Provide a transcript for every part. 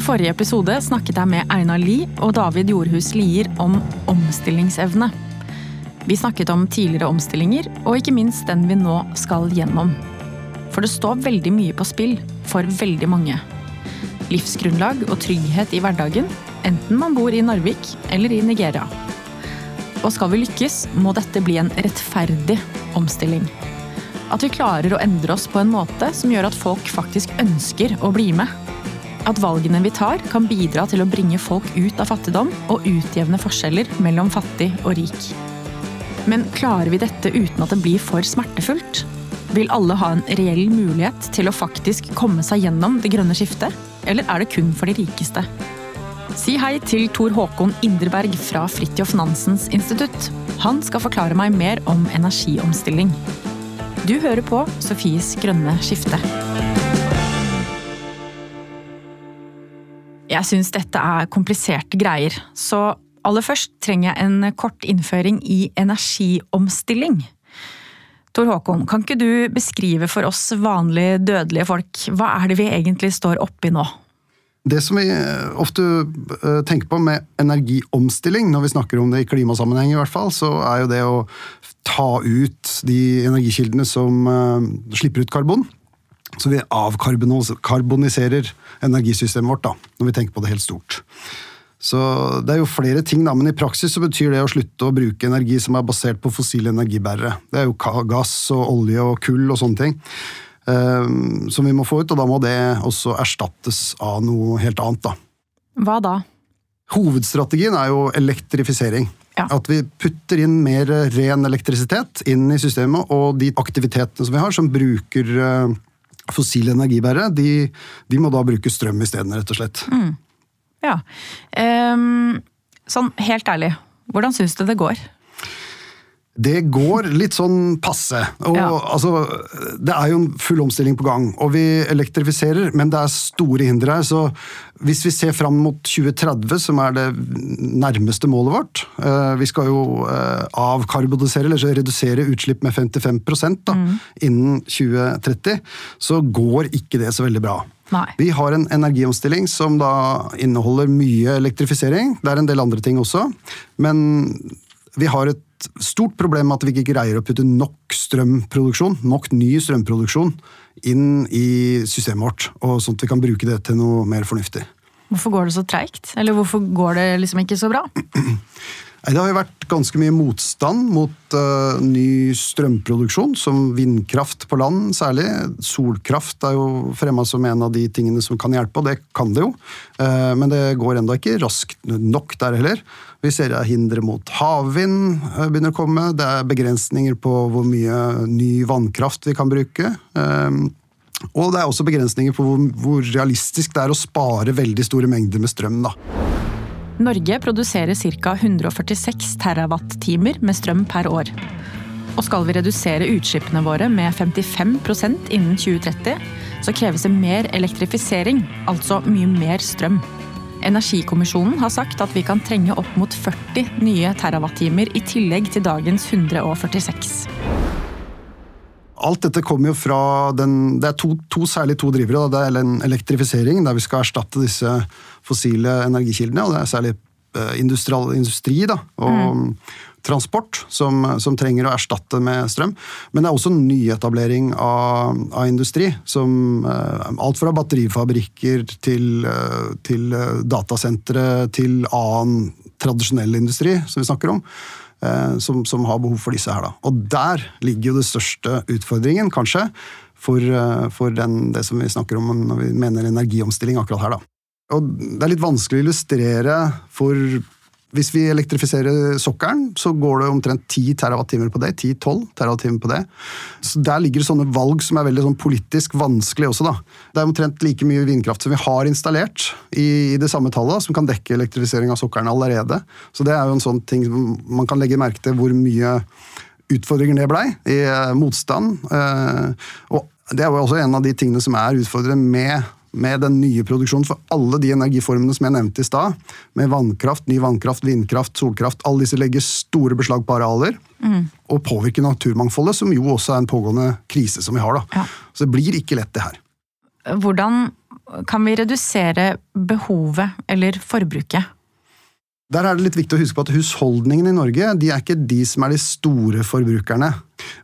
I forrige episode snakket jeg med Einar Lie og David Jordhus Lier om omstillingsevne. Vi snakket om tidligere omstillinger, og ikke minst den vi nå skal gjennom. For det står veldig mye på spill for veldig mange. Livsgrunnlag og trygghet i hverdagen, enten man bor i Narvik eller i Nigeria. Og skal vi lykkes, må dette bli en rettferdig omstilling. At vi klarer å endre oss på en måte som gjør at folk faktisk ønsker å bli med. At valgene vi tar, kan bidra til å bringe folk ut av fattigdom og utjevne forskjeller mellom fattig og rik. Men klarer vi dette uten at det blir for smertefullt? Vil alle ha en reell mulighet til å faktisk komme seg gjennom det grønne skiftet? Eller er det kun for de rikeste? Si hei til Tor Håkon Inderberg fra Fridtjof Nansens institutt. Han skal forklare meg mer om energiomstilling. Du hører på Sofies grønne skifte. Jeg syns dette er kompliserte greier, så aller først trenger jeg en kort innføring i energiomstilling. Tor Håkon, kan ikke du beskrive for oss vanlige dødelige folk, hva er det vi egentlig står oppi nå? Det som vi ofte eh, tenker på med energiomstilling, når vi snakker om det i klimasammenheng, i hvert fall, så er jo det å ta ut de energikildene som eh, slipper ut karbon. Så vi avkarboniserer energisystemet vårt, da, når vi tenker på det helt stort. Så Det er jo flere ting, da, men i praksis så betyr det å slutte å bruke energi som er basert på fossile energibærere. Det er jo gass og olje og kull og sånne ting. Um, som vi må få ut, og da må det også erstattes av noe helt annet. da. Hva da? Hovedstrategien er jo elektrifisering. Ja. At vi putter inn mer ren elektrisitet inn i systemet, og de aktivitetene som vi har som bruker uh, fossile energibærere, de, de, må da bruke strøm isteden, rett og slett. Mm. Ja. Um, sånn helt ærlig, hvordan syns du det går? Det går litt sånn passe. Og, ja. altså, det er jo en full omstilling på gang, og vi elektrifiserer, men det er store hindre her. Så hvis vi ser fram mot 2030, som er det nærmeste målet vårt uh, Vi skal jo uh, avkarbonisere, eller redusere utslipp med 55 da, mm. innen 2030. Så går ikke det så veldig bra. Nei. Vi har en energiomstilling som da inneholder mye elektrifisering. Det er en del andre ting også. Men vi har et stort problem at vi ikke greier å putte nok strømproduksjon, nok ny strømproduksjon, inn i systemet vårt. og Sånn at vi kan bruke det til noe mer fornuftig. Hvorfor går det så treigt? Eller hvorfor går det liksom ikke så bra? Det har jo vært ganske mye motstand mot uh, ny strømproduksjon, som vindkraft på land særlig. Solkraft er jo fremma som en av de tingene som kan hjelpe, og det kan det jo. Uh, men det går enda ikke raskt nok der heller. Vi ser at hindre mot havvind uh, begynner å komme. Det er begrensninger på hvor mye ny vannkraft vi kan bruke. Og det er også begrensninger på hvor, hvor realistisk det er å spare veldig store mengder med strøm. da. Norge produserer ca. 146 TWh med strøm per år. Og skal vi redusere utslippene våre med 55% innen 2030, så kreves det mer elektrifisering, altså mye mer strøm. Energikommisjonen har sagt at vi kan trenge opp mot 40 nye terawattimer i tillegg til dagens 146. Alt dette kommer jo fra den, Det er to, to, særlig to drivere. Det er elektrifisering, der vi skal erstatte disse fossile energikildene. Og det er særlig eh, industri da, og mm. transport som, som, trenger å erstatte med strøm. Men det er også nyetablering av, av industri. Som, eh, alt fra batterifabrikker til, eh, til datasentre til annen tradisjonell industri, som vi snakker om. Som, som, har behov for disse her. Da. Og der ligger jo det største utfordringen, kanskje, for, for den, det som vi snakker om når vi mener energiomstilling akkurat her. Da. Og det er litt vanskelig å illustrere for hvis vi elektrifiserer sokkelen, så går det omtrent 10 TWh på det. 10-12 TWh på det. Så Der ligger det sånne valg som er veldig sånn politisk vanskelig også. da. Det er omtrent like mye vindkraft som vi har installert i, i det samme tallet, som kan dekke elektrifisering av sokkelen allerede. Så det er jo en sånn ting man kan legge merke til hvor mye utfordringer det blei i eh, motstand. Eh, og det er jo også en av de tingene som er utfordrende med med den nye produksjonen for alle de energiformene som jeg nevnte i stad, med vannkraft, ny vannkraft, vindkraft, solkraft, alle disse legger store beslag på arealer. Mm. Og påvirker naturmangfoldet, som jo også er en pågående krise som vi har. da. Ja. Så det blir ikke lett, det her. Hvordan kan vi redusere behovet eller forbruket? Der er det litt viktig å huske på at husholdningene i Norge de er ikke de som er de store forbrukerne.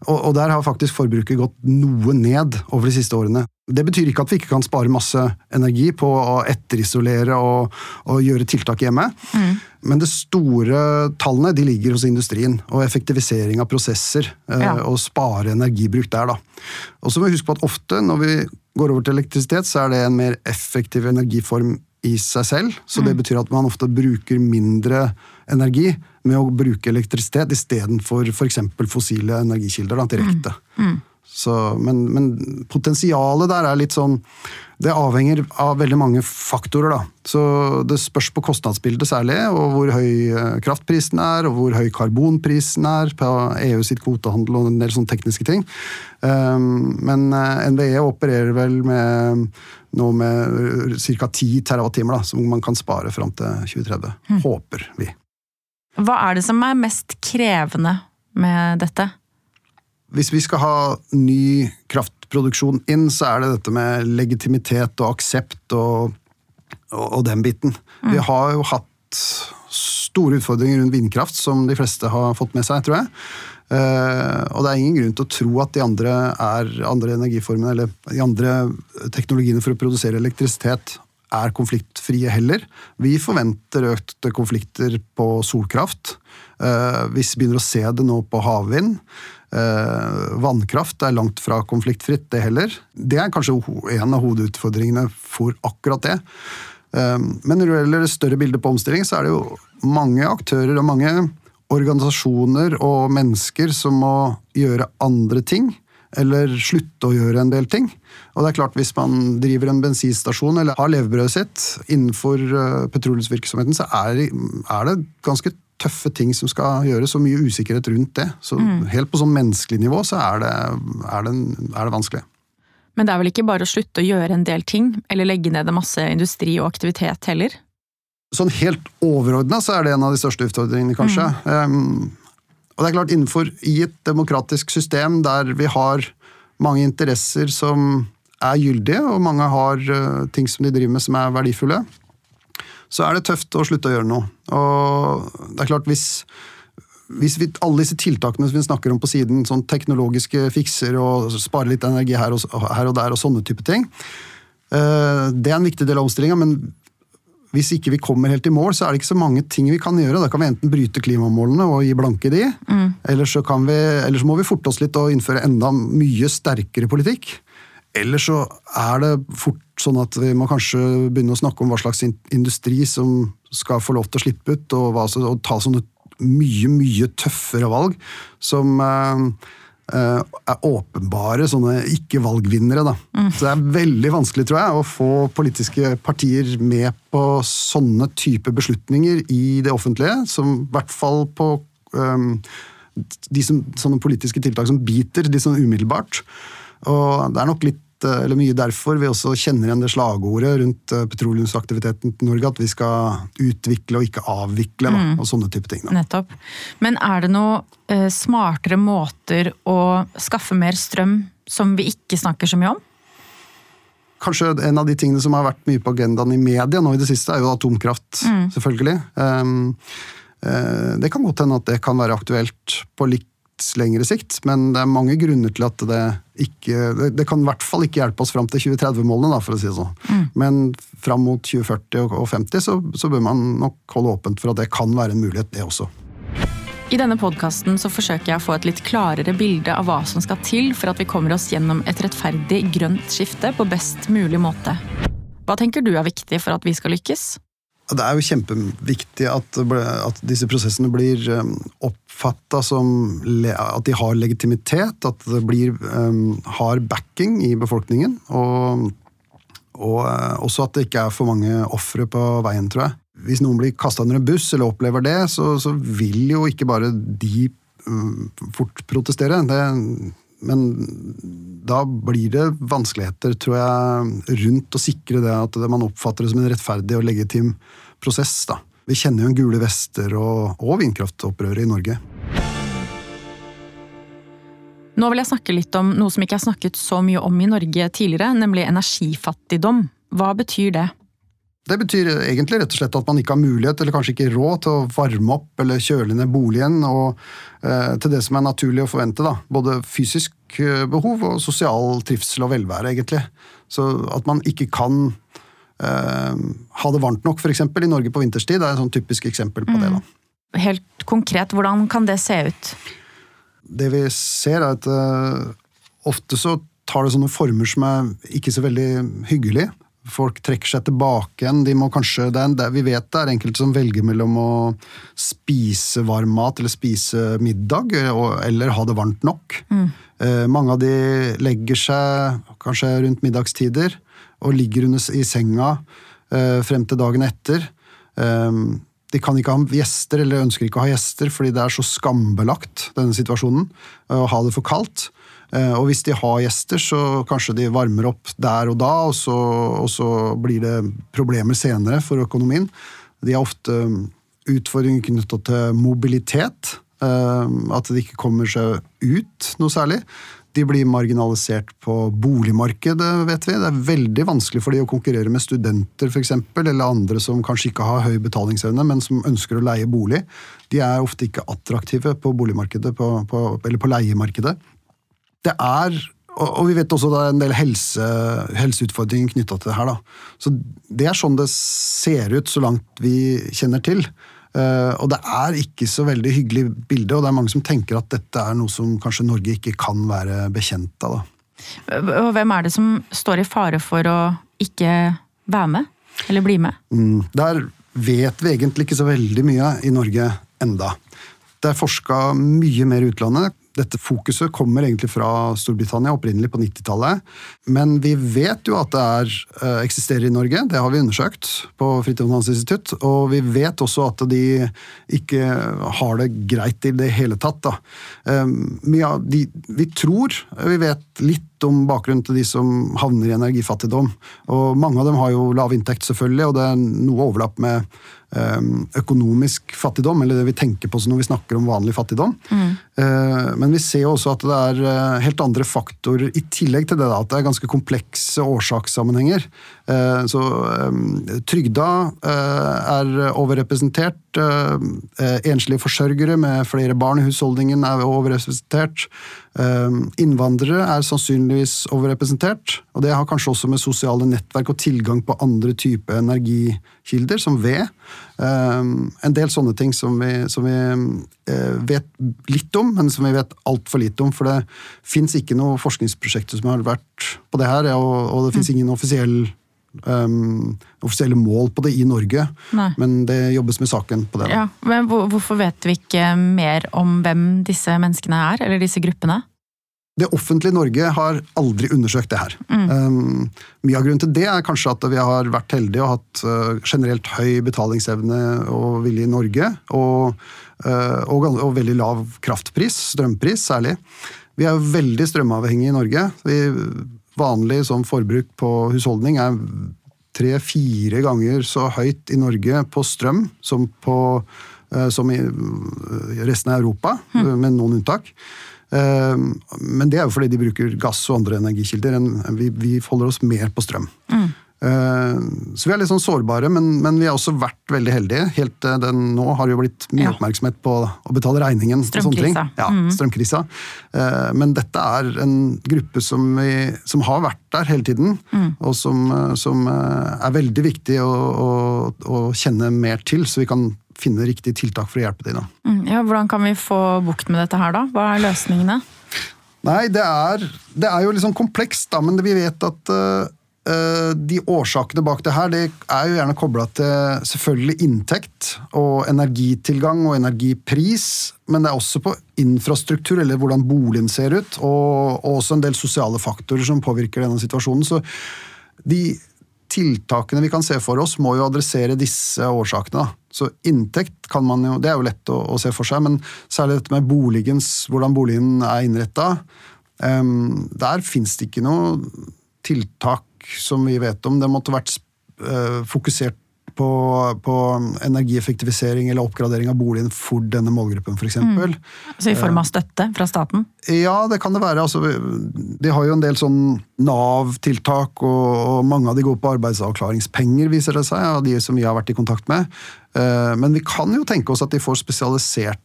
Og, og der har faktisk forbruket gått noe ned over de siste årene. Det betyr ikke at vi ikke kan spare masse energi på å etterisolere og, og gjøre tiltak hjemme. Mm. Men de store tallene de ligger hos industrien, og effektivisering av prosesser. Eh, ja. Og spare energibruk der, da. Og så må vi huske på at ofte når vi går over til elektrisitet, så er det en mer effektiv energiform i seg selv. Så det mm. betyr at man ofte bruker mindre energi med å bruke elektrisitet istedenfor f.eks. fossile energikilder da, direkte. Mm. Mm. Så, men, men, potensialet der er litt sånn Det avhenger av veldig mange faktorer, da. Så det spørs på kostnadsbildet særlig, og hvor høy eh, kraftprisen er, og hvor høy karbonprisen er på EU sitt kvotehandel og en del sånne tekniske ting. Um, men eh, NVE opererer vel med nå med ca. 10 TWh som man kan spare fram til 2030. Mm. Håper vi. Hva er det som er mest krevende med dette? Hvis vi skal ha ny kraftproduksjon inn, så er det dette med legitimitet og aksept og, og, og den biten. Mm. Vi har jo hatt store utfordringer rundt vindkraft, som de fleste har fått med seg, tror jeg. Uh, og det er ingen grunn til å tro at de andre, andre energiformene, eller de andre teknologiene for å produsere elektrisitet er konfliktfrie heller. Vi forventer økte konflikter på solkraft. Hvis vi begynner å se det nå på havvind. Eh, vannkraft er langt fra konfliktfritt, det heller. Det er kanskje en av hovedutfordringene for akkurat det. Eh, men når det gjelder det større bildet på omstilling, så er det jo mange aktører og mange organisasjoner og mennesker som må gjøre andre ting. Eller slutte å gjøre en del ting. Og det er klart Hvis man driver en bensinstasjon eller har levebrødet sitt innenfor eh, petroleumsvirksomheten, så er det ganske tøffe ting som skal gjøres, og mye usikkerhet rundt det. Så mm. helt på sånn menneskelig nivå så er det, er, det, er det, vanskelig. Men det er vel ikke bare å slutte å gjøre en del ting, eller legge ned masse industri og aktivitet heller? Sånn helt overordna så er det en av de største utfordringene, kanskje. Mm. Um, og det er klart, innenfor i et demokratisk system der vi har mange interesser som er gyldige, og mange har uh, ting som de driver med som er verdifulle, så er det tøft å slutte å gjøre noe. Og det er klart, hvis, hvis vi, alle disse tiltakene som vi snakker om på siden, sånn teknologiske fikser og spare litt energi her og, her og der og sånne type ting, uh, det er en viktig del av omstillinga, men hvis ikke vi kommer helt i mål, så er det ikke så mange ting vi kan gjøre. Da kan vi enten bryte klimamålene og gi blanke de, mm. eller, så vi, eller så må vi forte oss litt og innføre enda mye sterkere politikk. Eller så er det fort sånn at vi må kanskje begynne å snakke om hva slags industri som skal få lov til å slippe ut, og, hva, og ta sånne mye, mye tøffere valg som eh, er åpenbare sånne ikke-valgvinnere. da. Mm. Så det er veldig vanskelig, tror jeg, å få politiske partier med på sånne type beslutninger i det offentlige, som i hvert fall på um, de som, sånne politiske tiltak som biter de sånn umiddelbart. Og det er nok litt Eh, eller mye derfor vi også kjenner igjen det slagordet rundt eh, petroleumsaktiviteten til Norge, at vi skal utvikle og ikke avvikle, da, mm. og sånne type ting. Da. Nettopp. Men er det noen eh, smartere måter å skaffe mer strøm som vi ikke snakker så mye om? Kanskje en av de tingene som har vært mye på agendaen i media nå i det siste, er jo atomkraft, mm. selvfølgelig. Um, det kan godt hende at det kan være aktuelt på litt lengre sikt, men det er mange grunner til at det ikke Det, det kan i hvert fall ikke hjelpe oss fram til 2030-målene, for å si det sånn. Mm. Men fram mot 2040 og 2050 så, så, bør man nok holde åpent for at det kan være en mulighet, det også. I denne podkasten forsøker jeg å få et litt klarere bilde av hva som skal til for at vi kommer oss gjennom et rettferdig grønt skifte på best mulig måte. Hva tenker du er viktig for at vi skal lykkes? Det er jo kjempeviktig at, at disse prosessene blir um, oppfatta som at de har legitimitet, at det blir, um, har backing i befolkningen. Og, og uh, også at det ikke er for mange ofre på veien, tror jeg. Hvis noen blir kasta under en buss eller opplever det, så, så vil jo ikke bare de um, fort protestere. Det, men da blir det vanskeligheter, tror jeg, rundt å sikre det at man oppfatter det som en rettferdig og legitim prosess. da. Vi kjenner jo en Gule vester og, og vindkraftopprøret i Norge. Nå vil jeg snakke litt om noe som ikke er snakket så mye om i Norge tidligere, nemlig energifattigdom. Hva betyr det? Det betyr egentlig rett og slett at man ikke har mulighet, eller kanskje ikke råd, til å varme opp eller kjøle ned boligen og eh, til det som er naturlig å forvente. da. Både fysisk eh, behov og sosial trivsel og velvære, egentlig. Så at man ikke kan eh, ha det varmt nok, f.eks. i Norge på vinterstid, er et sånn typisk eksempel på mm. det. da. Helt konkret, hvordan kan det se ut? Det vi ser, er at eh, ofte så tar det sånne former som er ikke så veldig hyggelige. Folk trekker seg tilbake igjen. De må kanskje, det er, vi vet det er enkelte som velger mellom å spise varm mat eller spise middag, eller ha det varmt nok. Mm. Eh, mange av de legger seg kanskje rundt middagstider og ligger under, i senga eh, frem til dagen etter. Eh, de kan ikke ha gjester, eller ønsker ikke å ha gjester, fordi det er så skambelagt, denne situasjonen, å ha det for kaldt. Eh, og hvis de har gjester, så kanskje de varmer opp der og da, og så, og så blir det problemer senere for økonomien. De har ofte utfordringer knytta til mobilitet. Eh, at de ikke kommer seg ut noe særlig. De blir marginalisert på boligmarkedet, vet vi. Det er veldig vanskelig for de å konkurrere med studenter eksempel, eller andre som kanskje ikke har høy betalingsevne, men som ønsker å leie bolig. De er ofte ikke attraktive på boligmarkedet, på, på, eller på leiemarkedet. Det er og vi vet også det er en del helse, helseutfordringer knytta til det her. Da. Så Det er sånn det ser ut, så langt vi kjenner til. Uh, og det er ikke så veldig hyggelig bilde, og det er mange som tenker at dette er noe som kanskje Norge ikke kan være bekjent av. Da. Og hvem er det som står i fare for å ikke være med, eller bli med? Mm, der vet vi egentlig ikke så veldig mye i Norge enda. Det er forska mye mer i utlandet. Dette fokuset kommer egentlig fra Storbritannia, opprinnelig på 90-tallet. Men vi vet jo at det er, eh, eksisterer i Norge, det har vi undersøkt på Fridtjof. Og vi vet også at de ikke har det greit i det hele tatt. Da. de, vi tror vi vet litt om bakgrunnen til de som havner i energifattigdom. Og mange av dem har jo lav inntekt, selvfølgelig, og det er noe overlapp med Ehm, økonomisk fattigdom, eller det vi tenker på når vi snakker om vanlig fattigdom. Mm. Men vi ser også at det er eh, helt andre faktorer i tillegg til det at det er ganske komplekse årsakssammenhenger. Eh, så trygda er overrepresentert. Enslige forsørgere med flere barn i husholdningen er overrepresentert. Innvandrere er sannsynligvis overrepresentert. og Det har kanskje også med sosiale nettverk og tilgang på andre typer energikilder, som ved. En del sånne ting som vi, som vi vet litt om, men som vi vet altfor lite om. For det fins ikke noe forskningsprosjekter som har vært på det her, og, og det fins ingen offisiell um, offisielle mål på det i Norge, Nei. men det jobbes med saken på det. Ja, men Hvorfor vet vi ikke mer om hvem disse menneskene er, eller disse gruppene? Det offentlige Norge har aldri undersøkt det her. Mm. Um, mye av grunnen til det er kanskje at vi har vært heldige og hatt uh, generelt høy betalingsevne og vilje i Norge. Og, uh, og, og, veldig lav kraftpris, strømpris særlig. Vi er veldig strømavhengige i Norge. Vi, vanlig som forbruk på husholdning er tre-fire ganger så høyt i Norge på strøm som, på, uh, som i resten av Europa, mm. med noen unntak. Men det er jo fordi de bruker gass og andre energikilder. Vi, vi holder oss mer på strøm. Mm. Ehm, så vi er litt sånn sårbare, men, men, vi har også vært veldig heldige. Helt den, Nå har det jo blitt mye ja. oppmerksomhet på å betale regningen. Strømkrisa. Ja, mm. strømkrisa. Ehm, men dette er en gruppe som, vi, som har vært der hele tiden, mm. og som, som, eh, er veldig viktig å, å, å kjenne mer til, så vi kan finne riktige tiltak for å hjelpe dem. Mm, ja, hvordan kan vi få bukt med dette her, da? Hva er løsningene? Nei, det er, det er jo liksom komplekst, da, men vi vet at de årsakene bak det her det er jo gjerne kobla til selvfølgelig inntekt og energitilgang og energipris, men det er også på infrastruktur, eller hvordan boligen ser ut, og, og også en del sosiale faktorer som påvirker denne situasjonen. Så de tiltakene vi kan se for oss, må jo adressere disse årsakene. Så inntekt kan man jo, det er jo lett å, å se for seg, men særlig dette med boligens, hvordan boligen er innretta, um, ehm, der fins det ikke noe tiltak som vi vet om. Det måtte vært uh, fokusert på, på energieffektivisering eller oppgradering av boligen for denne målgruppen, f.eks. Mm. Så i form av støtte fra staten? Ja, det kan det være. Altså, de har jo en del sånn Nav-tiltak, og, og, mange av de går på arbeidsavklaringspenger, viser det seg, av de som vi har vært i kontakt med. Eh, men vi kan jo tenke oss at de får spesialisert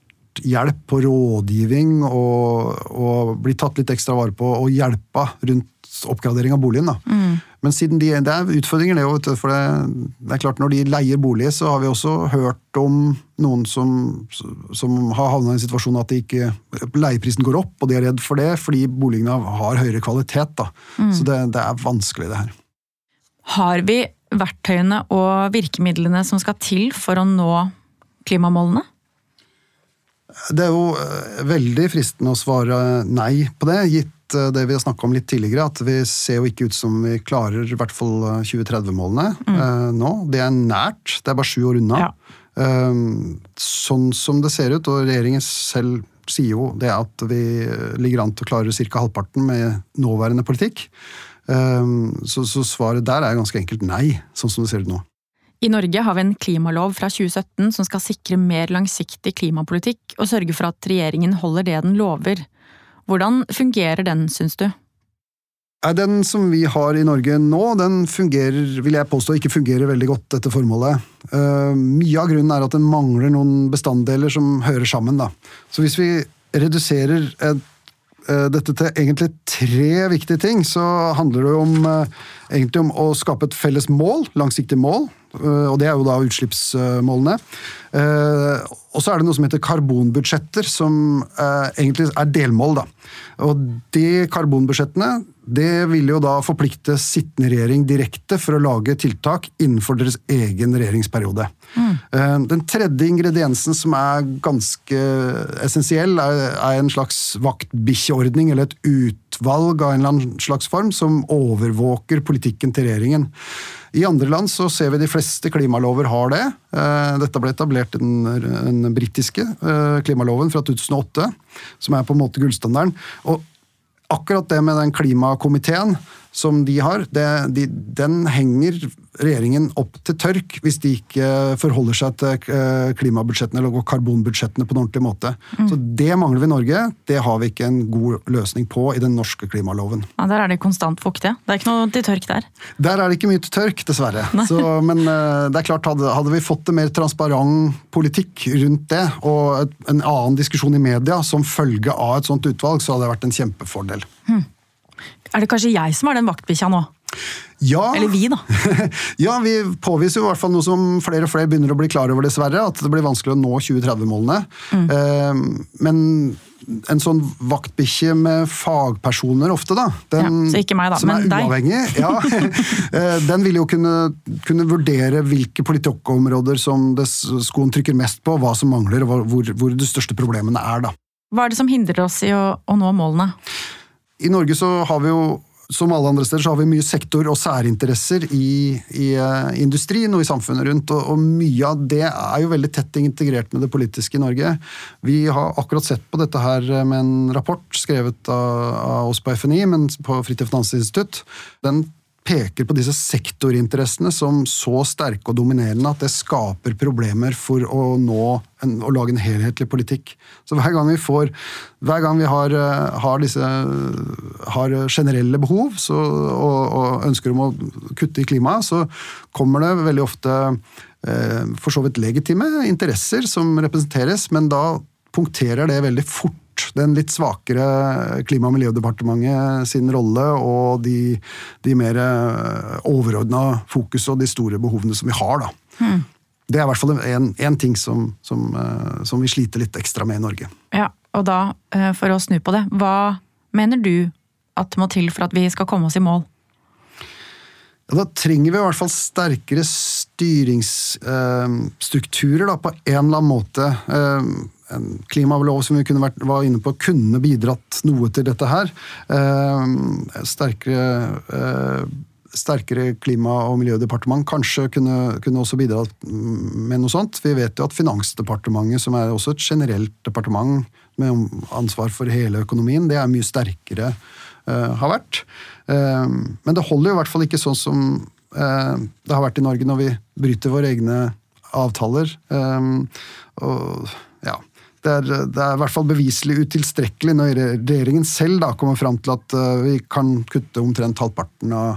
hjelp og rådgivning, og, og blir tatt litt ekstra vare på og hjelpa rundt oppgradering av boligen. Mm. Men siden de, det er utfordringer, det For det, det, er klart, når de leier bolig, så har vi også hørt om noen som, som har havna i en situasjon at ikke, leieprisen går opp, og de er redd for det fordi boligene har høyere kvalitet. Mm. Så det, det er vanskelig, det her. Har vi verktøyene og virkemidlene som skal til for å nå klimamålene? Det er jo eh, veldig fristende å svare nei på det, gitt eh, det vi har snakka om litt tidligere, at vi ser jo ikke ut som vi klarer i hvert fall 2030-målene mm. eh, nå. Det er nært, det er bare sju år unna. Ja. Eh, sånn som det ser ut, og regjeringen selv sier jo det at vi ligger an til å klare ca. halvparten med nåværende politikk. Eh, så, så svaret der er ganske enkelt nei, sånn som det ser ut nå. I Norge har vi en klimalov fra 2017 som skal sikre mer langsiktig klimapolitikk og sørge for at regjeringen holder det den lover. Hvordan fungerer den, syns du? Den som vi har i Norge nå, den fungerer, vil jeg påstå, ikke fungerer veldig godt etter formålet. Uh, mye av grunnen er at den mangler noen bestanddeler som hører sammen. Da. Så hvis vi reduserer et, uh, dette til egentlig tre viktige ting, så handler det om, uh, egentlig om å skape et felles mål, langsiktig mål, Eh, og det er jo da utslippsmålene. Eh, og så er det noe som heter karbonbudsjetter, som eh, egentlig er delmål. da. Og de karbonbudsjettene det vil jo da forplikte sittende regjering direkte for å lage tiltak innenfor deres egen regjeringsperiode. Mm. Den tredje ingrediensen som er ganske essensiell, er, en slags vaktbikkjeordning, eller et utvalg av en eller annen slags form, som overvåker politikken til regjeringen. I andre land så ser vi de fleste klimalover har det. Eh, dette ble etablert i den, den britiske eh, klimaloven fra 2008, som er på en måte gullstandarden. Og akkurat det med den klimakomiteen som de har, det, de, den henger regjeringen opp til tørk hvis de ikke forholder seg til eh, klimabudsjettene eller karbonbudsjettene på en ordentlig måte. Mm. Så Det mangler vi i Norge. Det har vi ikke en god løsning på i den norske klimaloven. Ja, Der er det konstant fuktige. Det er ikke noe til tørk der? Der er det ikke mye til tørk, dessverre. Så, men eh, det er klart, hadde, hadde, vi fått en mer transparent politikk rundt det, og et, en annen diskusjon i media som følge av et sånt utvalg, så hadde det vært en kjempefordel. Mm. Er det kanskje jeg som er den vaktbikkja nå? Ja, Eller vi, da. ja, vi påviser jo i hvert fall noe som flere og flere begynner å bli klar over, dessverre. At det blir vanskelig å nå 2030-målene. Mm. Eh, men en sånn vaktbikkje med fagpersoner ofte, da. Den, ja, så ikke meg, da, som er uavhengig. Ja, eh, den vil jo kunne, kunne, vurdere hvilke politikkområder som det, skoen trykker mest på, hva som mangler, og hvor, hvor de største problemene er. da. Hva er det som hindrer oss i å, å nå målene? I Norge så har vi jo som alle andre steder så har vi mye sektor- og særinteresser i, i uh, industrien og i samfunnet rundt. Og, og, mye av det er jo veldig tett integrert med det politiske i Norge. Vi har akkurat sett på dette her med en rapport skrevet av, av oss på FNI, men på Fritid Finansinstitutt. Den peker på disse sektorinteressene som så sterke og dominerende at det skaper problemer for å nå en, å lage en helhetlig politikk. Så hver gang vi får hver gang vi har, eh, har disse har generelle behov så, og, og, ønsker om å kutte i klimaet, så kommer det veldig ofte eh, for så vidt legitime interesser som representeres, men da punkterer det veldig fort den litt svakere Klima- og miljødepartementet sin rolle og de, de mer eh, overordna fokus og de store behovene som vi har. da. Hmm. Det er i hvert fall en, ting som, som, eh, som, vi sliter litt ekstra med i Norge. Ja, Og da, eh, for å snu på det, hva mener du at må til for at vi skal komme oss i mål? Ja, da trenger vi i hvert fall sterkere styringsstrukturer da, på en eller annen måte klimalov som vi kunne vært, var inne på, kunne bidratt noe til dette her. Eh, sterkere, eh, sterkere klima- og miljødepartement kanskje kunne, kunne, også bidratt med noe sånt. Vi vet jo at Finansdepartementet, som er også et generelt departement med ansvar for hele økonomien, det er mye sterkere uh, har vært. Uh, men det holder jo i hvert fall ikke sånn som det har vært i Norge når vi bryter våre egne avtaler. Og ja, det er, det er, i hvert fall beviselig utilstrekkelig når regjeringen selv da kommer fram til at vi kan kutte omtrent halvparten av,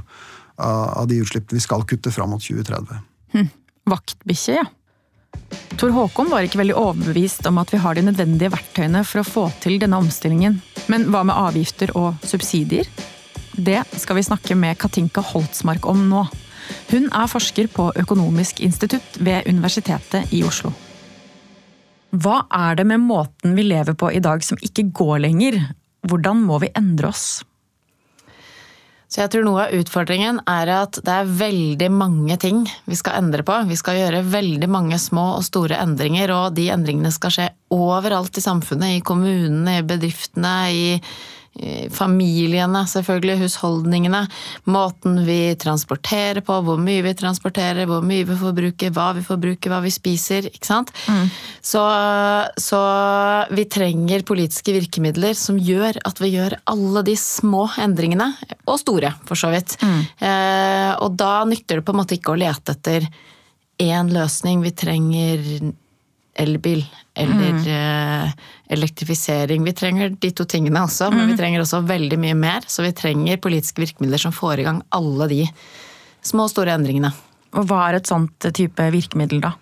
av de utslippene vi skal kutte fram mot 2030. Hm. Vaktbikkje, ja. Tor Håkon var ikke veldig overbevist om at vi har de nødvendige verktøyene for å få til denne omstillingen. Men hva med avgifter og subsidier? Det skal vi snakke med Katinka Holtsmark om nå. Hun er forsker på Økonomisk institutt ved Universitetet i Oslo. Hva er det med måten vi lever på i dag som ikke går lenger? Hvordan må vi endre oss? Så jeg tror noe av utfordringen er at det er veldig mange ting vi skal endre på. Vi skal gjøre veldig mange små og store endringer, og de endringene skal skje overalt i samfunnet. I kommunene, i bedriftene, i familiene, selvfølgelig, husholdningene. Måten vi transporterer på, hvor mye vi transporterer, hvor mye vi forbruker, hva vi forbruker, hva vi spiser. ikke sant? Mm. Så, så, vi trenger politiske virkemidler som gjør at vi gjør alle de små endringene, og store, for så vidt. Mm. Eh, og da nytter det på en måte ikke å lete etter én løsning. Vi trenger elbil eller mm. Elektrifisering. Vi trenger de to tingene også, men vi mm. trenger også veldig mye mer. Så vi trenger politiske virkemidler som får i gang alle de små og store endringene. Og hva er et sånt type virkemiddel, da?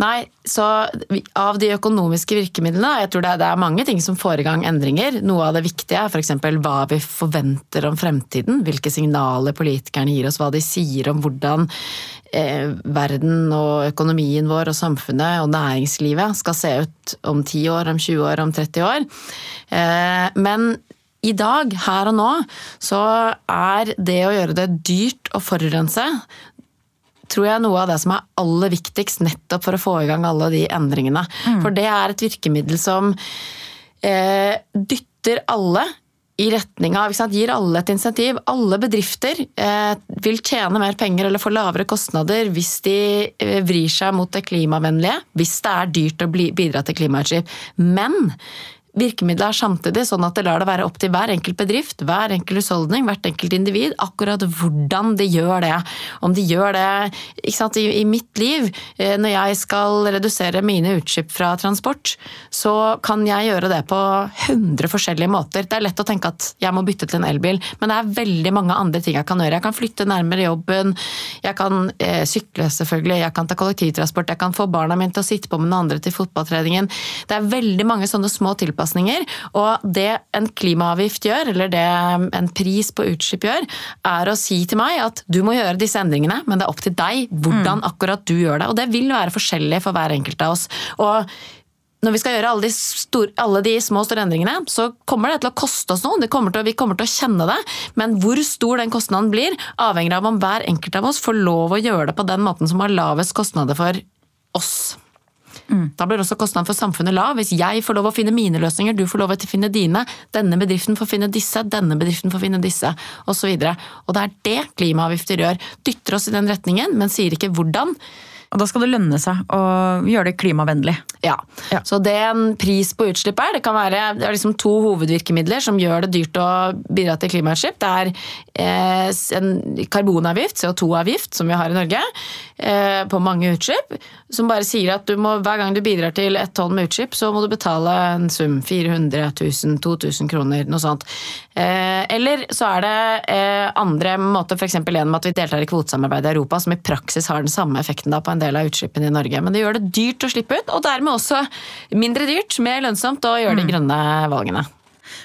Nei, så Av de økonomiske virkemidlene Jeg tror det er, mange ting som får i gang endringer. Noe av det viktige er f.eks. hva vi forventer om fremtiden. Hvilke signaler politikerne gir oss, hva de sier om hvordan eh, verden og økonomien vår og samfunnet og næringslivet skal se ut om 10 år, om 20 år, om 30 år. Eh, men i dag, her og nå, så er det å gjøre det dyrt å forurense tror jeg noe av det som er aller viktigst nettopp for å få i gang alle de endringene. Mm. For det er et virkemiddel som eh, dytter alle i retning av, Gir alle et insentiv. Alle bedrifter eh, vil tjene mer penger eller få lavere kostnader hvis de eh, vrir seg mot det klimavennlige. Hvis det er dyrt å bli, bidra til klimautslipp. Men Virkemidlet er samtidig sånn at det lar det være opp til hver enkelt bedrift, hver enkelt husholdning, hvert enkelt individ, akkurat hvordan de gjør det. Om de gjør det sant, i, mitt liv, eh, når jeg skal redusere mine utslipp fra transport, så kan jeg gjøre det på 100 forskjellige måter. Det er lett å tenke at jeg må bytte til en elbil, men det er veldig mange andre ting jeg kan gjøre. Jeg kan flytte nærmere jobben, jeg kan eh, sykle selvfølgelig, jeg kan ta kollektivtransport, jeg kan få barna mine til å sitte på med den andre til fotballtreningen. Det er veldig mange sånne små tilpasninger tilpasninger. Og det en klimaavgift gjør, eller det en pris på utslipp gjør, er å si til meg at du må gjøre disse endringene, men det er opp til deg hvordan mm. akkurat du gjør det. Og det vil være forskjellig for hver enkelt av oss. Og når vi skal gjøre alle de, store, alle de små og store endringene, så kommer det til å koste oss noe. Kommer til, vi kommer til å kjenne det. Men hvor stor den kostnaden blir, avhenger av om hver enkelt av oss får lov å gjøre det på den måten som har lavest kostnader for oss. Mm. Da blir også kostnaden for samfunnet lav. Hvis jeg får lov å finne mine løsninger, du får lov å finne dine, denne bedriften får finne disse, denne bedriften får finne disse, osv. Og, så og det er det klimaavgifter gjør. Dytter oss i den retningen, men sier ikke hvordan. Og da skal det lønne seg å gjøre det klimavennlig. Ja. ja. Så det en pris på utslipp er, det kan være det er liksom to hovedvirkemidler som gjør det dyrt å bidra til klimautslipp. Det er eh, en karbonavgift, CO2-avgift, som vi har i Norge, eh, på mange utslipp. Som bare sier at må, hver gang du bidrar til ett tonn med utslipp, så må du betale en sum. 400 000, 2000 kroner, noe sånt. Eh, eller så er det eh, andre måter, f.eks. gjennom at vi deltar i kvotesamarbeidet i Europa, som i praksis har den samme effekten da, på en del av utslippene i Norge. Men det gjør det dyrt å slippe ut, og dermed også mindre dyrt, mer lønnsomt å gjøre de mm. grønne valgene.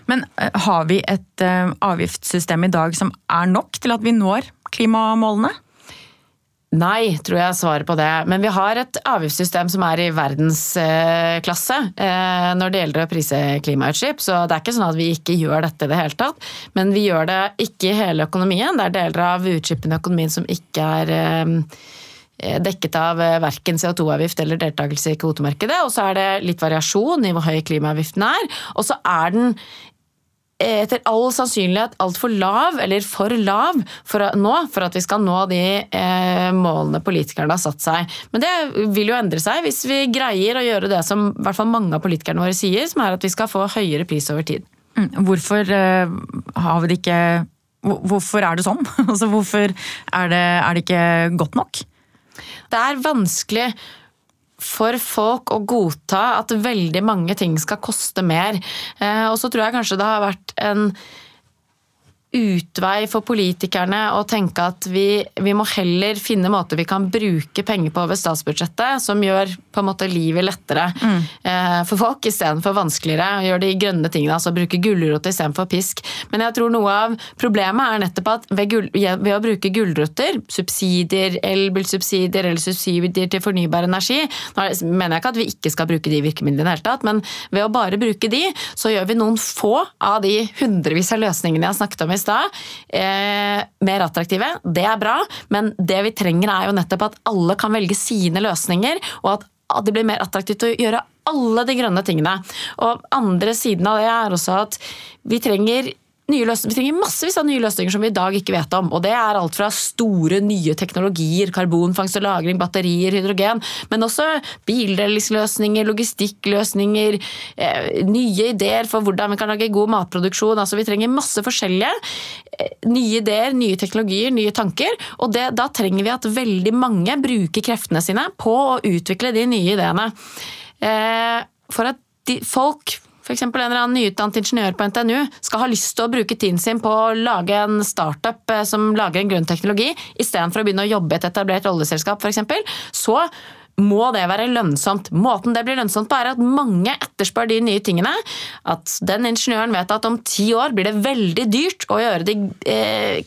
Men eh, har vi et avgiftssystem i dag som er nok til at vi når klimamålene? Nei, tror jeg svaret på det. Men vi har et avgiftssystem som er i verdensklasse eh, når det gjelder å prise klimautslipp. Så det er ikke sånn at vi ikke gjør dette i det hele tatt. Men vi gjør det ikke i hele økonomien. Det er deler av utslippene i økonomien som ikke er eh, dekket av verken CO2-avgift eller deltakelse i kvotemarkedet. Og så er det litt variasjon i hvor høy klimaavgiften er. Og så er den etter all sannsynlighet altfor lav, eller for lav, for å, nå, for at vi skal nå de eh, målene politikerne har satt seg. Men det vil jo endre seg hvis vi greier å gjøre det som i hvert fall mange av politikerne våre sier, som er at vi skal få høyere pris over tid. Mm, hvorfor eh, har vi det ikke Hvorfor er det sånn? Altså, hvorfor er det, er det ikke godt nok? Det er vanskelig for folk å godta at veldig mange ting skal koste mer. Eh, og så tror jeg kanskje det har vært en utvei for politikerne å tenke at vi, vi, må heller finne måter vi kan bruke penger på over statsbudsjettet, som gjør på en måte livet lettere mm. eh, for folk istedenfor vanskeligere. Gjør de grønne tingene, altså bruke gulrot istedenfor pisk. Men jeg tror noe av problemet er nettopp at ved, gul, ved å bruke gulrøtter, subsidier, elbilsubsidier eller subsidier til fornybar energi Nå mener jeg ikke at vi ikke skal bruke de virkemidlene i det hele tatt, men ved å bare bruke de, så gjør vi noen få av de hundrevis av løsningene jeg har snakket om i stad, eh, mer attraktive. Det er bra, men det vi trenger er jo nettopp at alle kan velge sine løsninger, og at det blir mer attraktivt å gjøre alle de grønne tingene. Og andre siden av det er også at vi trenger nye løsninger. Vi trenger massevis av nye løsninger som vi i dag ikke vet om. Og det er alt fra store, nye teknologier, karbonfangst og -lagring, batterier, hydrogen, men også bildelingsløsninger, logistikkløsninger, eh, nye ideer for hvordan vi kan lage god matproduksjon. Altså, vi trenger masse forskjellige eh, nye ideer, nye teknologier, nye tanker. Og det, da trenger vi at veldig mange bruker kreftene sine på å utvikle de nye ideene. Eh, for at de, folk f.eks. en eller annen nyutdannet ingeniør på NTNU skal ha lyst til å bruke tiden sin på å lage en startup eh, som lager en grønn teknologi, istedenfor å begynne å jobbe i et etablert oljeselskap f.eks., så må det være lønnsomt. Måten det blir lønnsomt på, er at mange etterspør de nye tingene. At den ingeniøren vet at om ti år blir det veldig dyrt å gjøre de eh,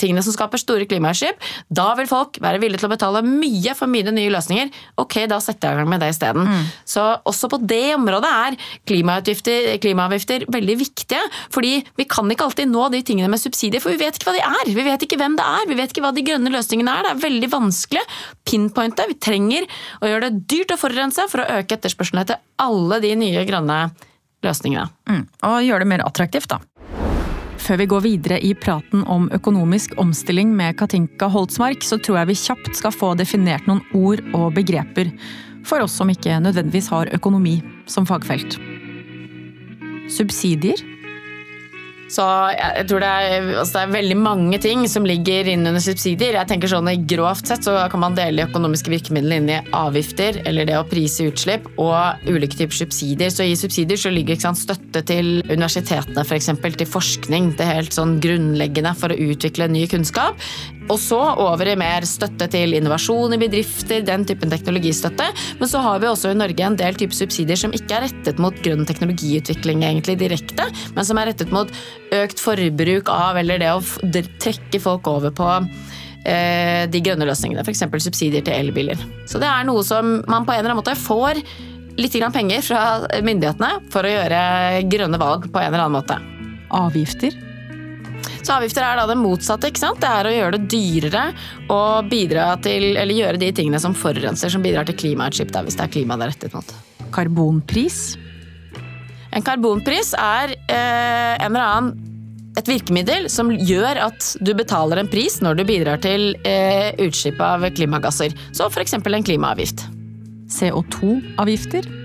tingene som skaper store klimautslipp, da vil folk være villige til å betale mye for mine nye løsninger. Ok, da setter jeg i gang med det isteden. Mm. Så også på det området er klimaavgifter veldig viktige. Fordi vi kan ikke alltid nå de tingene med subsidier, for vi vet ikke hva de er. Vi vet ikke hvem det er, vi vet ikke hva de grønne løsningene er. Det er veldig vanskelig. Pinpointe. Vi trenger å gjøre det dyrt å forurense for å øke etterspørselen etter alle de nye grønne løsningene. Mm. Og gjøre det mer attraktivt, da. Før vi går videre i praten om økonomisk omstilling med Katinka Holtsmark, så tror jeg vi kjapt skal få definert noen ord og begreper. For oss som ikke nødvendigvis har økonomi som fagfelt. Subsidier så jeg tror det er, altså det er, veldig mange ting som ligger inn under subsidier. Jeg tenker sånn Grovt sett så kan man dele de økonomiske virkemidlene inn i avgifter, eller det å prise utslipp, og ulike typer subsidier. Så i subsidier så ligger sant, støtte til universitetene f.eks., for til forskning. Det er helt sånn grunnleggende for å utvikle ny kunnskap. Og så over i mer støtte til innovasjon i bedrifter, den typen teknologistøtte. Men så har vi også i Norge en del type subsidier som ikke er rettet mot grønn teknologiutvikling egentlig direkte, men som er rettet mot økt forbruk av, eller det å trekke folk over på eh, de grønne løsningene. F.eks. subsidier til elbiler. Så det er noe som man på en eller annen måte får litt penger fra myndighetene for å gjøre grønne valg på en eller annen måte. Avgifter? Så avgifter er da det motsatte. ikke sant? Det er å gjøre det dyrere å bidra til, eller gjøre de tingene som forurenser, som bidrar til klimautslipp, hvis det er klima det er rettet mot. Karbonpris? En karbonpris er eh, en eller annen et virkemiddel som gjør at du betaler en pris når du bidrar til eh, utslipp av klimagasser. Så f.eks. en klimaavgift. CO2-avgifter?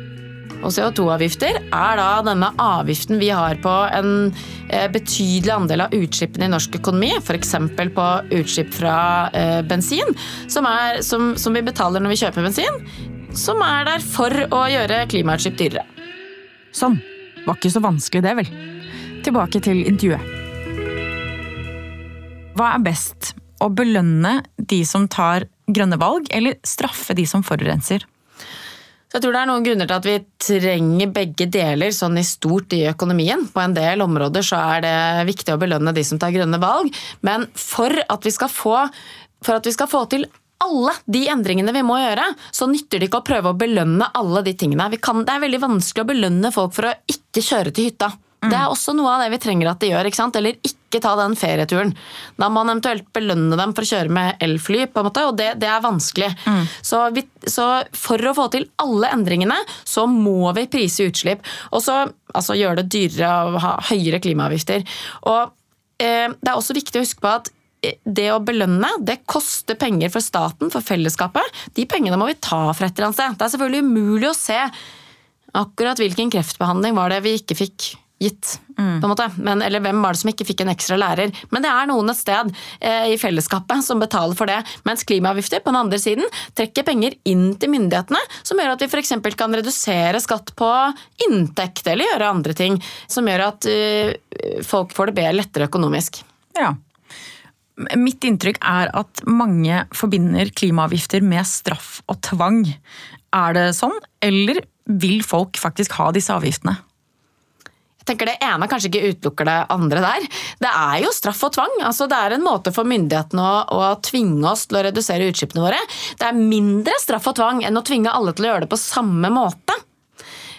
Og CO2-avgifter er da denne avgiften vi har på en eh, betydelig andel av utslippene i norsk økonomi, f.eks. på utslipp fra eh, bensin, som, er, som, som vi betaler når vi kjøper bensin, som er der for å gjøre klimautslipp dyrere. Sånn. Var ikke så vanskelig det, vel. Tilbake til intervjuet. Hva er best? Å belønne de som tar grønne valg, eller straffe de som forurenser? Så jeg tror det er noen grunner til at vi trenger begge deler sånn i stort i økonomien. På en del områder så er det viktig å belønne de som tar grønne valg, men for at vi skal få, at vi skal få til alle de endringene vi må gjøre, så nytter det ikke å prøve å belønne alle de tingene. Kan, det er veldig vanskelig å belønne folk for å ikke kjøre til hytta. Mm. Det er også noe av det vi trenger at de gjør. Eller ikke ta den ferieturen. Da må man eventuelt belønne dem for å kjøre med elfly, på en måte, og det, det er vanskelig. Mm. Så, vi, så, for å få til alle endringene, så må vi prise utslipp. Og så altså, gjøre det dyrere å ha høyere klimaavgifter. Og eh, det er også viktig å huske på at eh, det å belønne, det koster penger for staten, for fellesskapet. De pengene må vi ta fra et eller annet sted. Det er selvfølgelig umulig å se akkurat hvilken kreftbehandling var det vi ikke fikk gitt. På en måte. Men, eller hvem var det som ikke fikk en ekstra lærer? Men det er noen et sted eh, i fellesskapet som betaler for det. Mens klimaavgifter på den andre siden trekker penger inn til myndighetene, som gjør at vi f.eks. kan redusere skatt på inntekt eller gjøre andre ting. Som gjør at uh, folk får det bedre lettere økonomisk. Ja. Mitt inntrykk er at mange forbinder klimaavgifter med straff og tvang. Er det sånn, eller vil folk faktisk ha disse avgiftene? Tenker Det ene kanskje ikke utelukker det andre der. Det er jo straff og tvang. Altså, det er en måte for myndighetene å, å, tvinge oss til å redusere utslippene våre. Det er mindre straff og tvang enn å tvinge alle til å gjøre det på samme måte.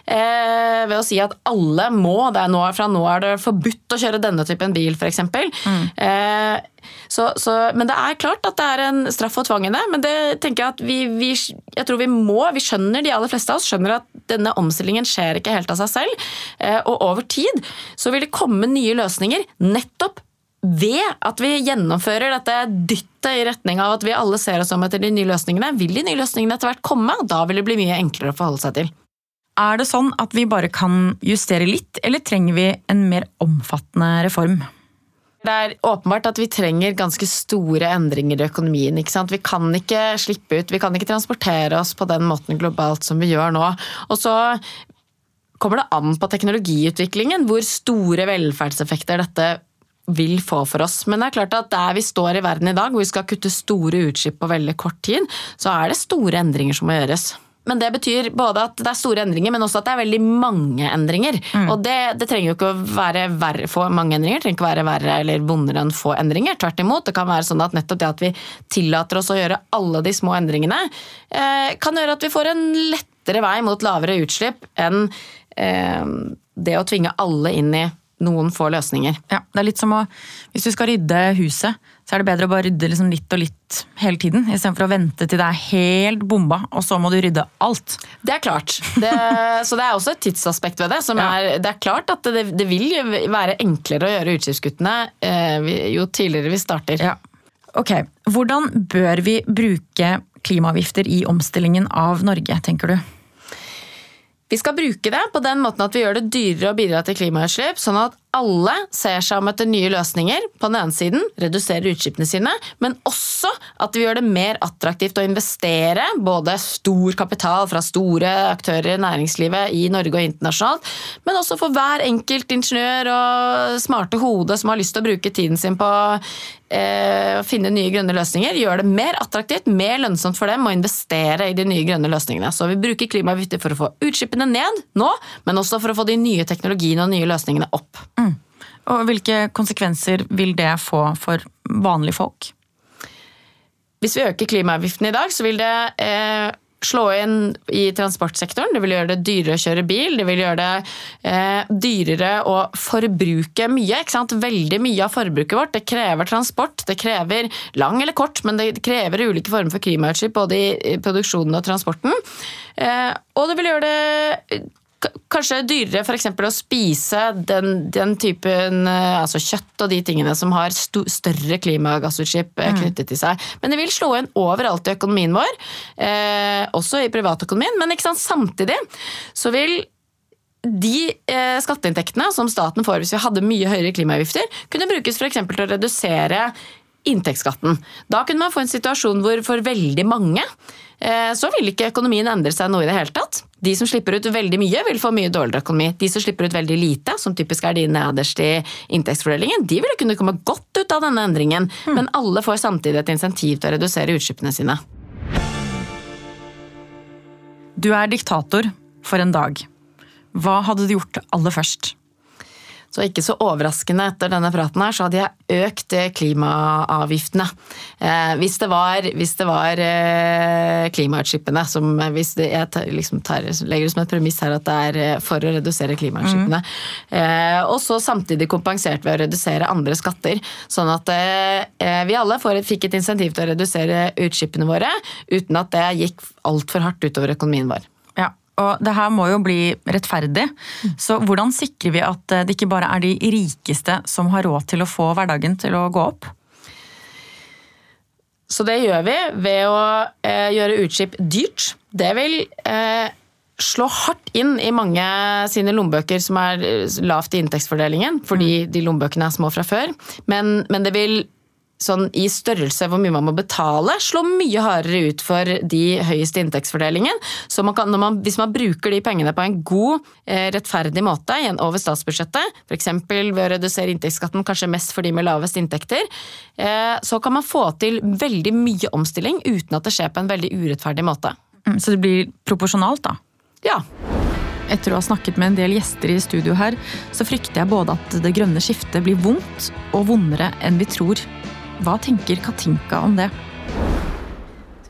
Eh, ved å si at alle må, det er nå, fra nå er det forbudt å kjøre denne typen bil f.eks. Mm. Eh, så, så, men det er klart at det er en straff og tvang i det. Men det tenker jeg at vi, vi, jeg tror vi må, vi skjønner, de aller fleste av oss skjønner at denne omstillingen skjer ikke helt av seg selv. Eh, og over tid så vil det komme nye løsninger nettopp ved at vi gjennomfører dette dyttet i retning av at vi alle ser oss om etter de nye løsningene, vil de nye løsningene etter hvert komme, og da vil det bli mye enklere å forholde seg til. Er det sånn at vi bare kan justere litt, eller trenger vi en mer omfattende reform? Det er åpenbart at vi trenger ganske store endringer i økonomien. Vi kan ikke slippe ut, vi kan ikke transportere oss på den måten globalt som vi gjør nå. Og så kommer det an på teknologiutviklingen hvor store velferdseffekter dette vil få for oss. Men det er klart at der vi står i verden i dag, hvor vi skal kutte store utslipp på veldig kort tid, så er det store endringer som må gjøres. Men det betyr både at det er store endringer, men også at det er veldig mange endringer. Mm. Og det, det, trenger jo ikke å være verre, få mange endringer, det trenger ikke å være verre eller vondere enn få endringer. Tvert imot. Det kan være sånn at nettopp det at vi tillater oss å gjøre alle de små endringene, eh, kan gjøre at vi får en lettere vei mot lavere utslipp enn eh, det å tvinge alle inn i noen få løsninger. Ja, det er litt som å, Hvis du skal rydde huset, så er det bedre å bare rydde liksom litt og litt hele tiden. Istedenfor å vente til det er helt bomba, og så må du rydde alt. Det er klart. Det, så det er også et tidsaspekt ved det. Ja. Er, det er klart at det, det, vil være enklere å gjøre utslippskuttene eh, jo tidligere vi starter. Ja. Ok, Hvordan bør vi bruke klimaavgifter i omstillingen av Norge, tenker du? Vi skal bruke det på den måten at vi gjør det dyrere å bidra til klimautslipp, sånn at alle ser seg om etter nye løsninger. På den ene siden reduserer utslippene sine, men også at vi gjør det mer attraktivt å investere både stor kapital fra store aktører i næringslivet i Norge og internasjonalt, men også for hver enkelt ingeniør og smarte hode som har lyst til å bruke tiden sin på eh, å finne nye grønne løsninger, gjør det mer attraktivt, mer lønnsomt for dem å investere i de nye grønne løsningene. Så vi bruker klimaavgifter for å få utslippene ned nå, men også for å få de nye teknologiene og nye løsningene opp. Og hvilke konsekvenser vil det få for vanlige folk? Hvis vi øker klimaavgiften i dag, så vil det eh, slå inn i transportsektoren. Det vil gjøre det dyrere å kjøre bil, det vil gjøre det eh, dyrere å forbruke mye. Veldig mye av forbruket vårt det krever transport. Det krever lang eller kort, men det krever ulike former for klimautslipp både i produksjonen og transporten. Eh, og det vil gjøre det kanskje dyrere f.eks. å spise den, den, typen eh, altså kjøtt og de tingene som har større klimagassutslipp eh, mm. knyttet til seg. Men det vil slå inn overalt i økonomien vår, eh, også i privatøkonomien. Men sant, samtidig så vil de eh, skatteinntektene som staten får hvis vi hadde mye høyere klimaavgifter, kunne brukes for til å redusere inntektsskatten. Da kunne man få en situasjon hvor for veldig mange så vil ikke økonomien endre seg noe i det hele tatt. De som slipper ut veldig mye, vil få mye dårligere økonomi. De som slipper ut veldig lite, som typisk er de nederst i inntektsfordelingen, de vil kunne komme godt ut av denne endringen. Mm. Men alle får samtidig et insentiv til å redusere utslippene sine. Du er diktator for en dag. Hva hadde du gjort aller først? Så ikke så overraskende etter denne praten her, så hadde jeg økt eh, klimaavgiftene. Eh, hvis det var, hvis det var eh, klimautslippene som hvis det, Jeg tar, liksom tar, legger det som et premiss her at det er eh, for å redusere klimautslippene. Mm. Eh, og så samtidig kompensert ved å redusere andre skatter. Sånn at eh, vi alle et, fikk et insentiv til å redusere utslippene våre, uten at det gikk altfor hardt utover økonomien vår. Og det her må jo bli rettferdig. Så hvordan sikrer vi at det ikke bare er de rikeste som har råd til å få hverdagen til å gå opp? Så det gjør vi ved å eh, gjøre utslipp dyrt. Det vil eh, slå hardt inn i mange sine lommebøker som er lavt i inntektsfordelingen, fordi de lommebøkene er små fra før. Men, men det vil sånn i størrelse hvor mye man må betale, slår mye hardere ut for de høyeste inntektsfordelingen. Så man kan, man, hvis man bruker de pengene på en god, eh, rettferdig måte igjen over statsbudsjettet, f.eks. ved å redusere inntektsskatten kanskje mest for de med lavest inntekter, eh, så kan man få til veldig mye omstilling uten at det skjer på en veldig urettferdig måte. Mm, så det blir proporsjonalt, da? Ja. Etter å ha snakket med en del gjester i studio her, så frykter jeg både at det grønne skiftet blir vondt og vondere enn vi tror. Hva tenker Katinka om det?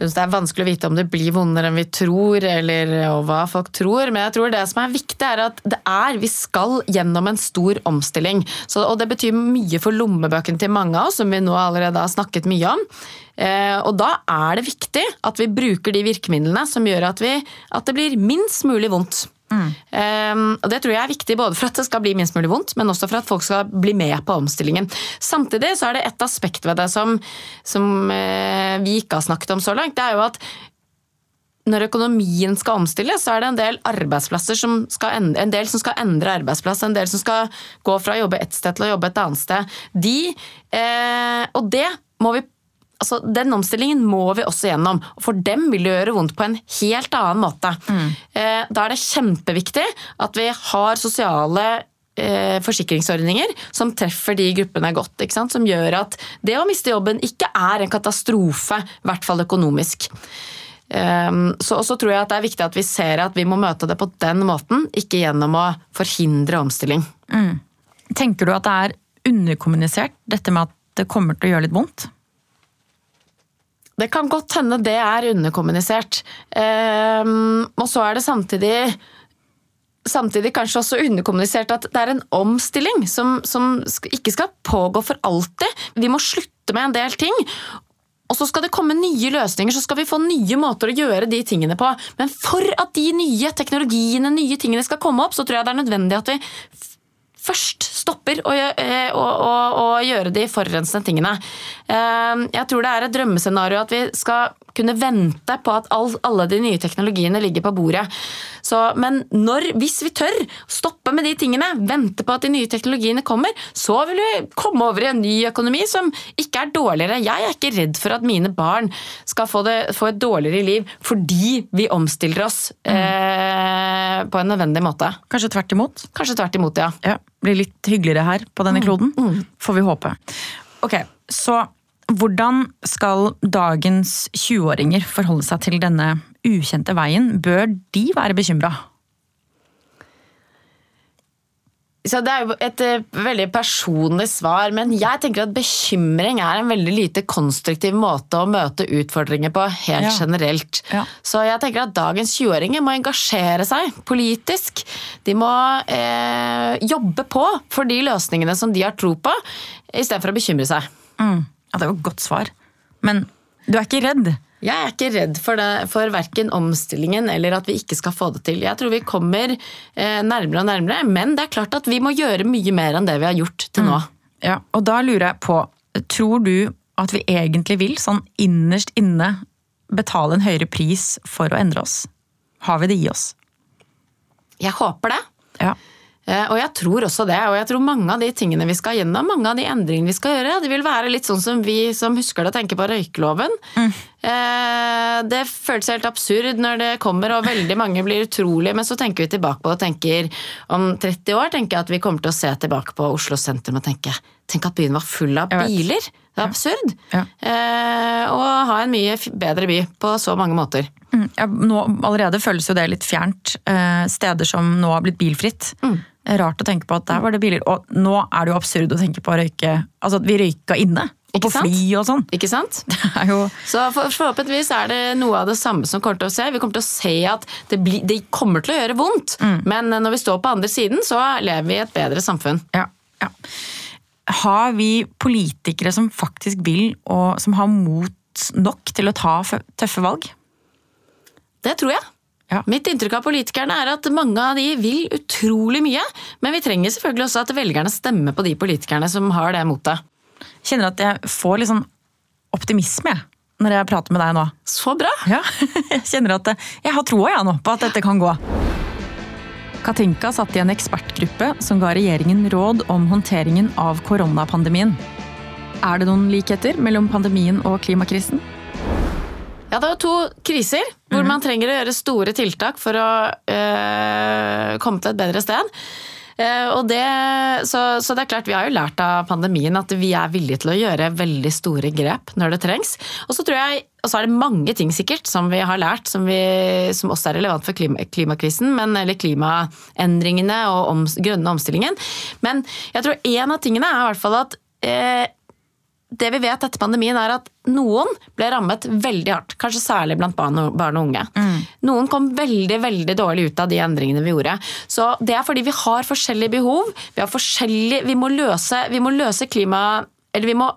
Synes Det er vanskelig å vite om det blir vondere enn vi tror, eller hva folk tror. Men jeg tror det som er viktig, er at det er Vi skal gjennom en stor omstilling. Så, og det betyr mye for lommebøkene til mange av oss, som vi nå allerede har snakket mye om. Eh, og da er det viktig at vi bruker de virkemidlene som gjør at, vi, at det blir minst mulig vondt. Mm. Um, og Det tror jeg er viktig både for at det skal bli minst mulig vondt, men også for at folk skal bli med på omstillingen. Samtidig så er det et aspekt ved det som, som uh, vi ikke har snakket om så langt. Det er jo at når økonomien skal omstilles, så er det en del arbeidsplasser som skal endre, en del som skal endre arbeidsplass, en del som skal gå fra å jobbe ett sted til å jobbe et annet sted. De, uh, og det må vi altså, Den omstillingen må vi også gjennom. og For dem vil det gjøre vondt på en helt annen måte. Mm. Da er det kjempeviktig at vi har sosiale eh, forsikringsordninger som treffer de gruppene godt. Som gjør at det å miste jobben ikke er en katastrofe, i hvert fall økonomisk. Ehm, så også tror jeg at det er viktig at vi ser at vi må møte det på den måten, ikke gjennom å forhindre omstilling. Mm. Tenker du at det er underkommunisert, dette med at det kommer til å gjøre litt vondt? Det kan godt hende det er underkommunisert. Um, og så er det samtidig samtidig kanskje også underkommunisert at det er en omstilling som, som, ikke skal pågå for alltid. Vi må slutte med en del ting. Og så skal det komme nye løsninger, så skal vi få nye måter å gjøre de tingene på. Men for at de nye teknologiene, nye tingene skal komme opp, så tror jeg det er nødvendig at vi først stopper å, eh, å, å, å gjøre de forurensende tingene. Eh, jeg tror det er et drømmescenario at vi skal kunne vente på at alle de nye teknologiene ligger på bordet. Så, men når, hvis vi tør stoppe med de tingene, vente på at de nye teknologiene kommer, så vil vi komme over i en ny økonomi som ikke er dårligere. Jeg er ikke redd for at mine barn skal få, det, få et dårligere liv fordi vi omstiller oss mm. eh, på en nødvendig måte. Kanskje tvert imot? Kanskje tvert imot, ja. ja blir litt hyggeligere her på denne mm. kloden. Mm. Får vi håpe. Ok, så hvordan skal dagens 20-åringer forholde seg til denne ukjente veien? Bør de være bekymra? Så Det er jo et uh, veldig personlig svar, men jeg tenker at bekymring er en veldig lite konstruktiv måte å møte utfordringer på helt ja. generelt. Ja. Så jeg tenker at dagens 20-åringer må engasjere seg politisk. De må eh, jobbe på for de løsningene som de har tro på, istedenfor å bekymre seg. Mm. Ja, Det var et godt svar. Men du er ikke redd? Jeg er ikke redd for, det, for verken omstillingen eller at vi ikke skal få det til. Jeg tror vi kommer eh, nærmere og nærmere, men det er klart at vi må gjøre mye mer enn det vi har gjort til nå. Mm. Ja, og da lurer jeg på, tror du at vi egentlig vil, sånn innerst inne, betale en høyere pris for å endre oss? Har vi det i oss? Jeg håper det. Ja. Eh, og jeg tror også det, og jeg tror mange av de tingene vi skal gjennom, mange av de endringene vi skal gjøre, det vil være litt sånn som vi som husker det, tenker på røykeloven. Mm. Eh, det føles helt absurd når det kommer, og veldig mange blir utrolige, men så tenker vi tilbake på det og tenker om 30 år tenker jeg at vi kommer til å se tilbake på Oslo sentrum og tenke Tenk at byen var full av biler! Det er absurd. Ja. Eh, og ha en mye bedre by på så mange måter. Mm, ja, nå, allerede føles jo det litt fjernt. Eh, steder som nå har blitt bilfritt. Mm. Rart å tenke på at der var det biler. Og nå er det jo absurd å tenke på å røyke Altså at vi røyka inne. Og på fly og sånn. Ikke sant? Jo... Så for, forhåpentligvis er det noe av det samme som kommer til å se. Vi kommer til å se at det, bli, det kommer til å gjøre vondt, mm. men når vi står på andre siden, så lever vi i et bedre samfunn. Ja, ja har vi politikere som faktisk vil, og som har mot nok til å ta tøffe valg? Det tror jeg. Ja. Mitt inntrykk av politikerne er at mange av de vil utrolig mye, men vi trenger selvfølgelig også at velgerne stemmer på de politikerne som har det motet. Kjenner at jeg får litt sånn optimisme når jeg prater med deg nå. Så bra! Ja, Jeg kjenner at jeg har troa ja, nå på at dette kan gå. Katinka satt i en ekspertgruppe som ga regjeringen råd om håndteringen av koronapandemien. Er det noen likheter mellom pandemien og klimakrisen? Ja, det er jo to kriser hvor man trenger å gjøre store tiltak for å øh, komme til et bedre sted. Uh, og det, så, så, det er klart, vi har jo lært av pandemien at vi er villige til å gjøre veldig store grep når det trengs. Og så tror jeg, og så er det mange ting sikkert som vi har lært som, vi, som også er relevant for klima, klimakrisen, men, eller klimaendringene og om, grønne omstillingen. Men jeg tror en av tingene er i hvert fall at uh, det vi vet etter pandemien, er at noen ble rammet veldig hardt. Kanskje særlig blant barn og, barn og unge. Mm. Noen kom veldig veldig dårlig ut av de endringene vi gjorde. Så Det er fordi vi har forskjellige behov. Vi, har forskjellige, vi, må, løse, vi må løse klima... Eller vi må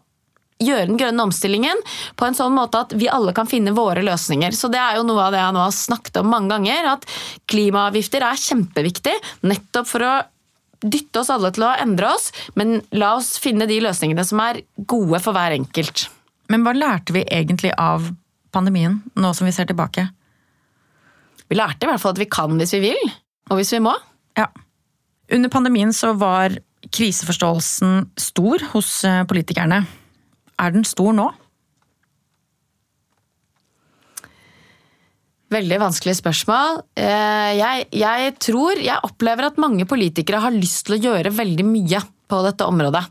gjøre den grønne omstillingen på en sånn måte at vi alle kan finne våre løsninger. Så Det er jo noe av det jeg nå har snakket om mange ganger. At klimaavgifter er kjempeviktig nettopp for å dytte oss alle til å endre oss, men la oss finne de løsningene som er gode for hver enkelt. Men hva lærte vi egentlig av pandemien, nå som vi ser tilbake? Vi lærte i hvert fall at vi kan hvis vi vil, og hvis vi må. Ja. Under pandemien så var kriseforståelsen stor hos eh, politikerne. Er den stor nå? Veldig vanskelig spørsmål. Eh, jeg, jeg, tror, jeg opplever at mange politikere har lyst til å gjøre veldig mye på dette området.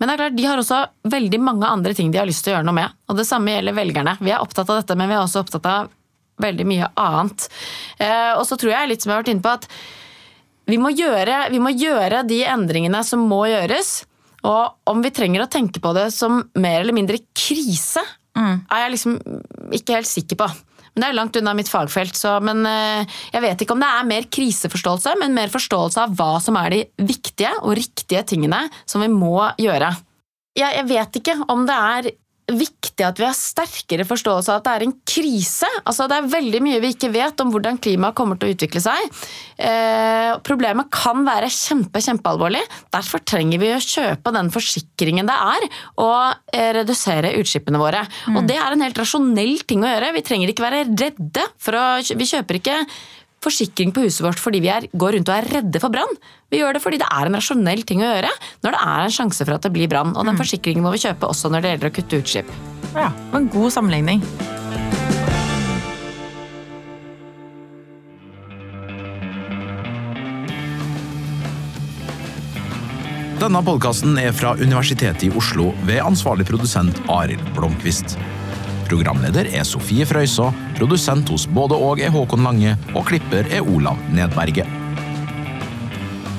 Men det er klart, de har også veldig mange andre ting de har lyst til å gjøre noe med. Og det samme gjelder velgerne. Vi er opptatt av dette, men vi er også opptatt av veldig mye annet. Eh, og så tror jeg, litt som jeg har vært inne på, at vi må, gjøre, vi må gjøre de endringene som må gjøres. Og om vi trenger å tenke på det som mer eller mindre krise, mm. er jeg liksom ikke helt sikker på. Men Det er langt unna mitt fagfelt, så, men eh, jeg vet ikke om det er mer kriseforståelse, men mer forståelse av hva som er de viktige og riktige tingene som vi må gjøre. Jeg, jeg vet ikke om det er viktig at vi har sterkere forståelse av at det er en krise. Altså, det er veldig mye vi ikke vet om hvordan klimaet kommer til å utvikle seg. Eh, problemet kan være kjempe, kjempealvorlig. Derfor trenger vi å kjøpe den forsikringen det er å eh, redusere utslippene våre. Mm. Og det er en helt rasjonell ting å gjøre. Vi trenger ikke være redde. for å, Vi kjøper ikke forsikring på huset vårt fordi vi er, går rundt og er redde for brann. Vi gjør det fordi det er en rasjonell ting å gjøre når det er en sjanse for at det blir brann. Og den mm. forsikringen må vi kjøpe også når det gjelder å kutte utslipp. Ja, en god sammenligning. Denne podkasten er fra Universitetet i Oslo ved ansvarlig produsent Arild Blomkvist. Programleder er Sofie Frøysaa, produsent hos både og er Håkon Lange, og klipper er Olav Nedberget.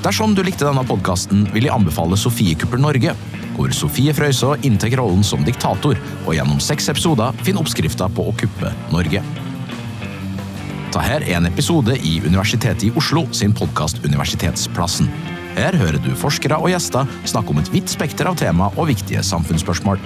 Dersom du likte denne podkasten, vil jeg anbefale Sofiekuppel Norge, hvor Sofie Frøysaa inntar rollen som diktator, og gjennom seks episoder finner oppskrifta på å kuppe Norge. Dette er en episode i Universitetet i Oslo sin podkast Universitetsplassen. Her hører du forskere og gjester snakke om et vidt spekter av tema og viktige samfunnsspørsmål.